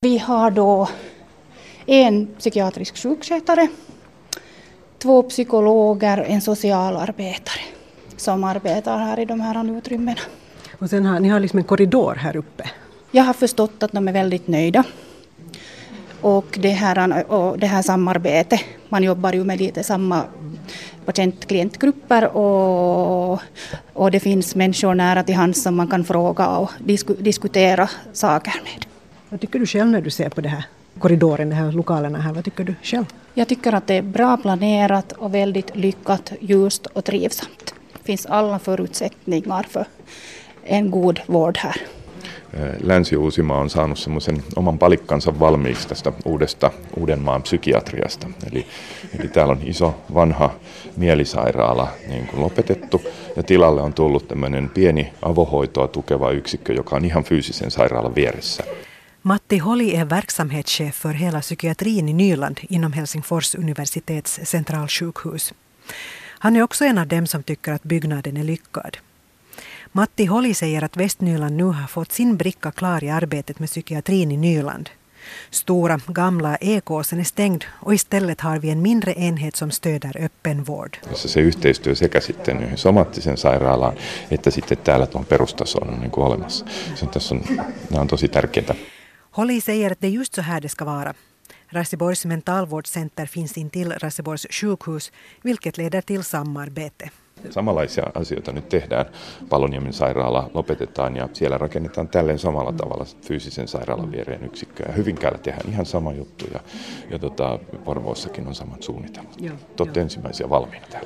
Vi har då en psykiatrisk sjukskötare, två psykologer, en socialarbetare som arbetar här i de här utrymmena. Och sen har ni har liksom en korridor här uppe. Jag har förstått att de är väldigt nöjda. Och det här, och det här samarbetet, man jobbar ju med lite samma patient-klientgrupper och, och det finns människor nära till hands som man kan fråga och disku, diskutera saker med. Vad tycker du själv när du ser på det här korridoren, de här lokalerna här? Vad tycker du själv? Jag tycker att det är bra planerat och väldigt lyckat, ljust och trivsamt. Det finns alla förutsättningar för en god vård här. Länsi-Uusimaa on saanut semmoisen oman palikkansa valmiiksi tästä uudesta Uudenmaan psykiatriasta. Eli, eli täällä on iso vanha mielisairaala niin kuin lopetettu ja tilalle on tullut tämmöinen pieni avohoitoa tukeva yksikkö, joka on ihan fyysisen sairaalan vieressä. Matti Holi är verksamhetschef för hela psykiatrin i Nyland inom Helsingfors universitets centralsjukhus. Han är också en av dem som tycker att byggnaden är lyckad. Matti Holi säger att Västnyland nu har fått sin bricka klar i arbetet med psykiatrin i Nyland. Stora gamla Ekåsen är stängd och istället har vi en mindre enhet som stöder öppenvård. Alltså se yhteistyö sekä sitten somaattisen sairaalaan että sitten täällä tuon perustason on niin kuin olemassa. Se on, tässä on, nämä on tosi tärkeitä. Holly säger att det är just så här det ska vara. Raseborgs mentalvårdscenter finns intill Raseborgs sjukhus, vilket leder till samarbete. Samanlaisia asioita nyt tehdään. Paloniemen sairaala lopetetaan ja siellä rakennetaan tälleen samalla tavalla fyysisen sairaalan viereen yksikköä. Hyvinkäällä tehdään ihan sama juttu ja, ja tota, Porvoossakin on samat suunnitelmat. Te olette ensimmäisiä valmiina täällä.